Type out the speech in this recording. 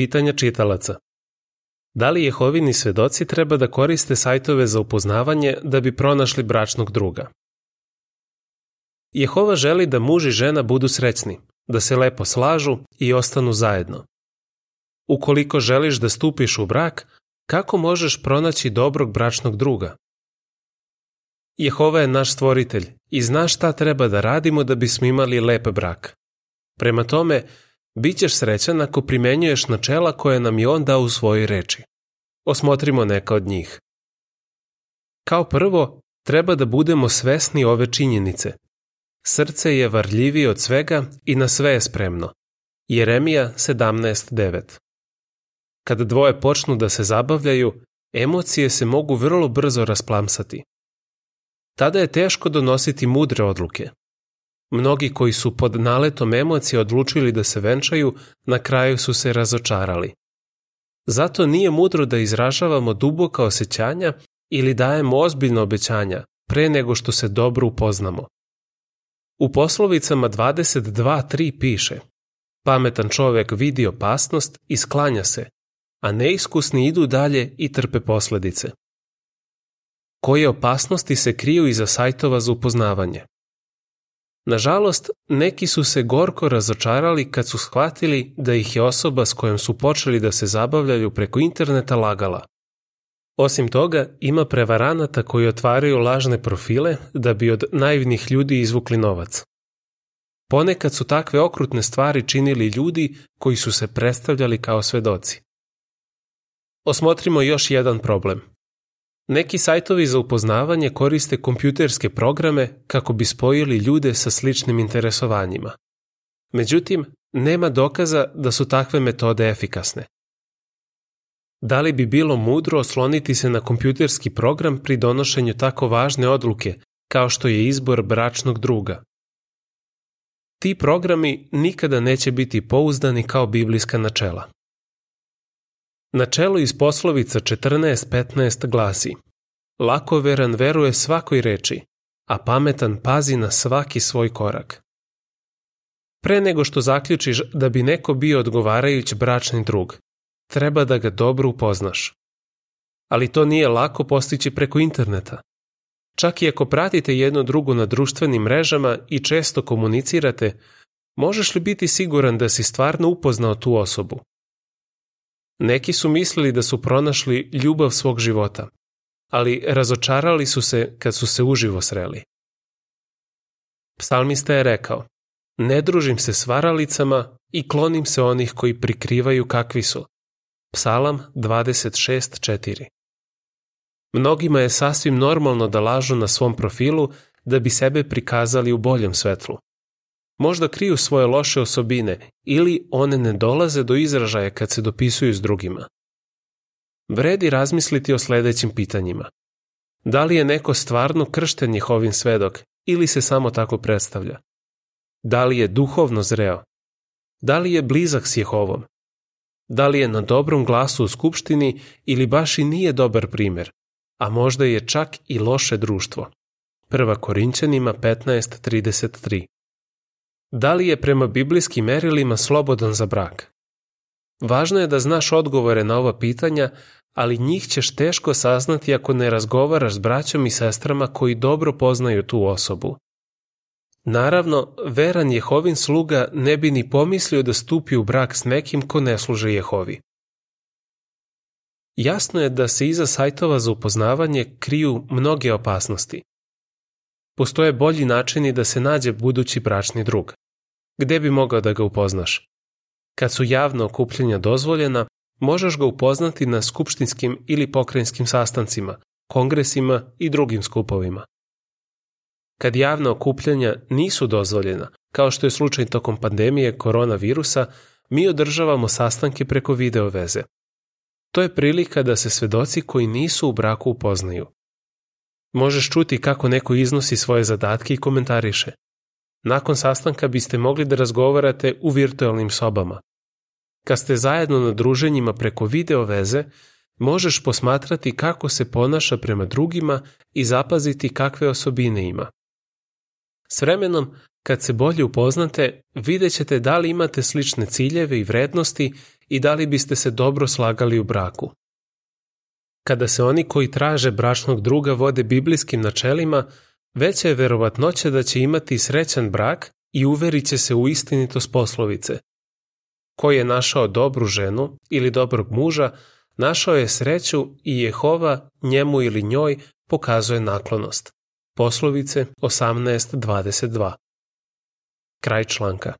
Pitanja čitalaca. Da li Jehovini svedoci treba da koriste sajtove za upoznavanje da bi pronašli bračnog druga? Jehova želi da muž i žena budu srećni, da se lepo slažu i ostanu zajedno. Ukoliko želiš da stupiš u brak, kako možeš pronaći dobrog bračnog druga? Jehova je naš stvoritelj i zna šta treba da radimo da bismo imali lep brak. Prema tome, bit ćeš srećan ako primenjuješ načela koje nam je on dao u svojoj reči. Osmotrimo neka od njih. Kao prvo, treba da budemo svesni ove činjenice. Srce je varljivije od svega i na sve je spremno. Jeremija 17.9 Kada dvoje počnu da se zabavljaju, emocije se mogu vrlo brzo rasplamsati. Tada je teško donositi mudre odluke. Mnogi koji su pod naletom emocija odlučili da se venčaju, na kraju su se razočarali. Zato nije mudro da izražavamo duboka osjećanja ili dajemo ozbiljno obećanja pre nego što se dobro upoznamo. U poslovicama 22.3 piše Pametan čovek vidi opasnost i sklanja se, a neiskusni idu dalje i trpe posledice. Koje opasnosti se kriju iza sajtova za upoznavanje? Nažalost, neki su se gorko razočarali kad su shvatili da ih je osoba s kojom su počeli da se zabavljaju preko interneta lagala. Osim toga, ima prevaranata koji otvaraju lažne profile da bi od naivnih ljudi izvukli novac. Ponekad su takve okrutne stvari činili ljudi koji su se predstavljali kao svedoci. Osmotrimo još jedan problem. Neki sajtovi za upoznavanje koriste kompjuterske programe kako bi spojili ljude sa sličnim interesovanjima. Međutim, nema dokaza da su takve metode efikasne. Da li bi bilo mudro osloniti se na kompjuterski program pri donošenju tako važne odluke kao što je izbor bračnog druga? Ti programi nikada neće biti pouzdani kao biblijska načela. Načelo iz poslovica 14.15 glasi Lakoveran veruje svakoj reči, a pametan pazi na svaki svoj korak. Pre nego što zaključiš da bi neko bio odgovarajući bračni drug, treba da ga dobro upoznaš. Ali to nije lako postići preko interneta. Čak i ako pratite jedno drugo na društvenim mrežama i često komunicirate, možeš li biti siguran da si stvarno upoznao tu osobu? Neki su mislili da su pronašli ljubav svog života, ali razočarali su se kad su se uživo sreli. Psalmista je rekao, ne družim se s varalicama i klonim se onih koji prikrivaju kakvi su. Psalam 26.4 Mnogima je sasvim normalno da lažu na svom profilu da bi sebe prikazali u boljem svetlu možda kriju svoje loše osobine ili one ne dolaze do izražaja kad se dopisuju s drugima. Vredi razmisliti o sledećim pitanjima. Da li je neko stvarno kršten Jehovin svedok ili se samo tako predstavlja? Da li je duhovno zreo? Da li je blizak s Jehovom? Da li je na dobrom glasu u skupštini ili baš i nije dobar primer, a možda je čak i loše društvo? 1. Korinćanima 15.33 Da li je prema biblijskim merilima slobodan za brak? Važno je da znaš odgovore na ova pitanja, ali njih ćeš teško saznati ako ne razgovaraš s braćom i sestrama koji dobro poznaju tu osobu. Naravno, veran Jehovin sluga ne bi ni pomislio da stupi u brak s nekim ko ne služe Jehovi. Jasno je da se iza sajtova za upoznavanje kriju mnoge opasnosti. Postoje bolji načini da se nađe budući bračni drug. Gde bi mogao da ga upoznaš? Kad su javno okupljenja dozvoljena, možeš ga upoznati na skupštinskim ili pokrajinskim sastancima, kongresima i drugim skupovima. Kad javna okupljanja nisu dozvoljena, kao što je slučaj tokom pandemije koronavirusa, mi održavamo sastanke preko video veze. To je prilika da se svedoci koji nisu u braku upoznaju. Možeš čuti kako neko iznosi svoje zadatke i komentariše. Nakon sastanka biste mogli da razgovarate u virtualnim sobama. Kad ste zajedno na druženjima preko video veze, možeš posmatrati kako se ponaša prema drugima i zapaziti kakve osobine ima. S vremenom Kad se bolje upoznate, vidjet ćete da li imate slične ciljeve i vrednosti i da li biste se dobro slagali u braku. Kada se oni koji traže bračnog druga vode biblijskim načelima, veća je verovatnoća da će imati srećan brak i uverit će se u istinitost poslovice. Ko je našao dobru ženu ili dobrog muža, našao je sreću i Jehova njemu ili njoj pokazuje naklonost. Poslovice 18.22 Kraj članka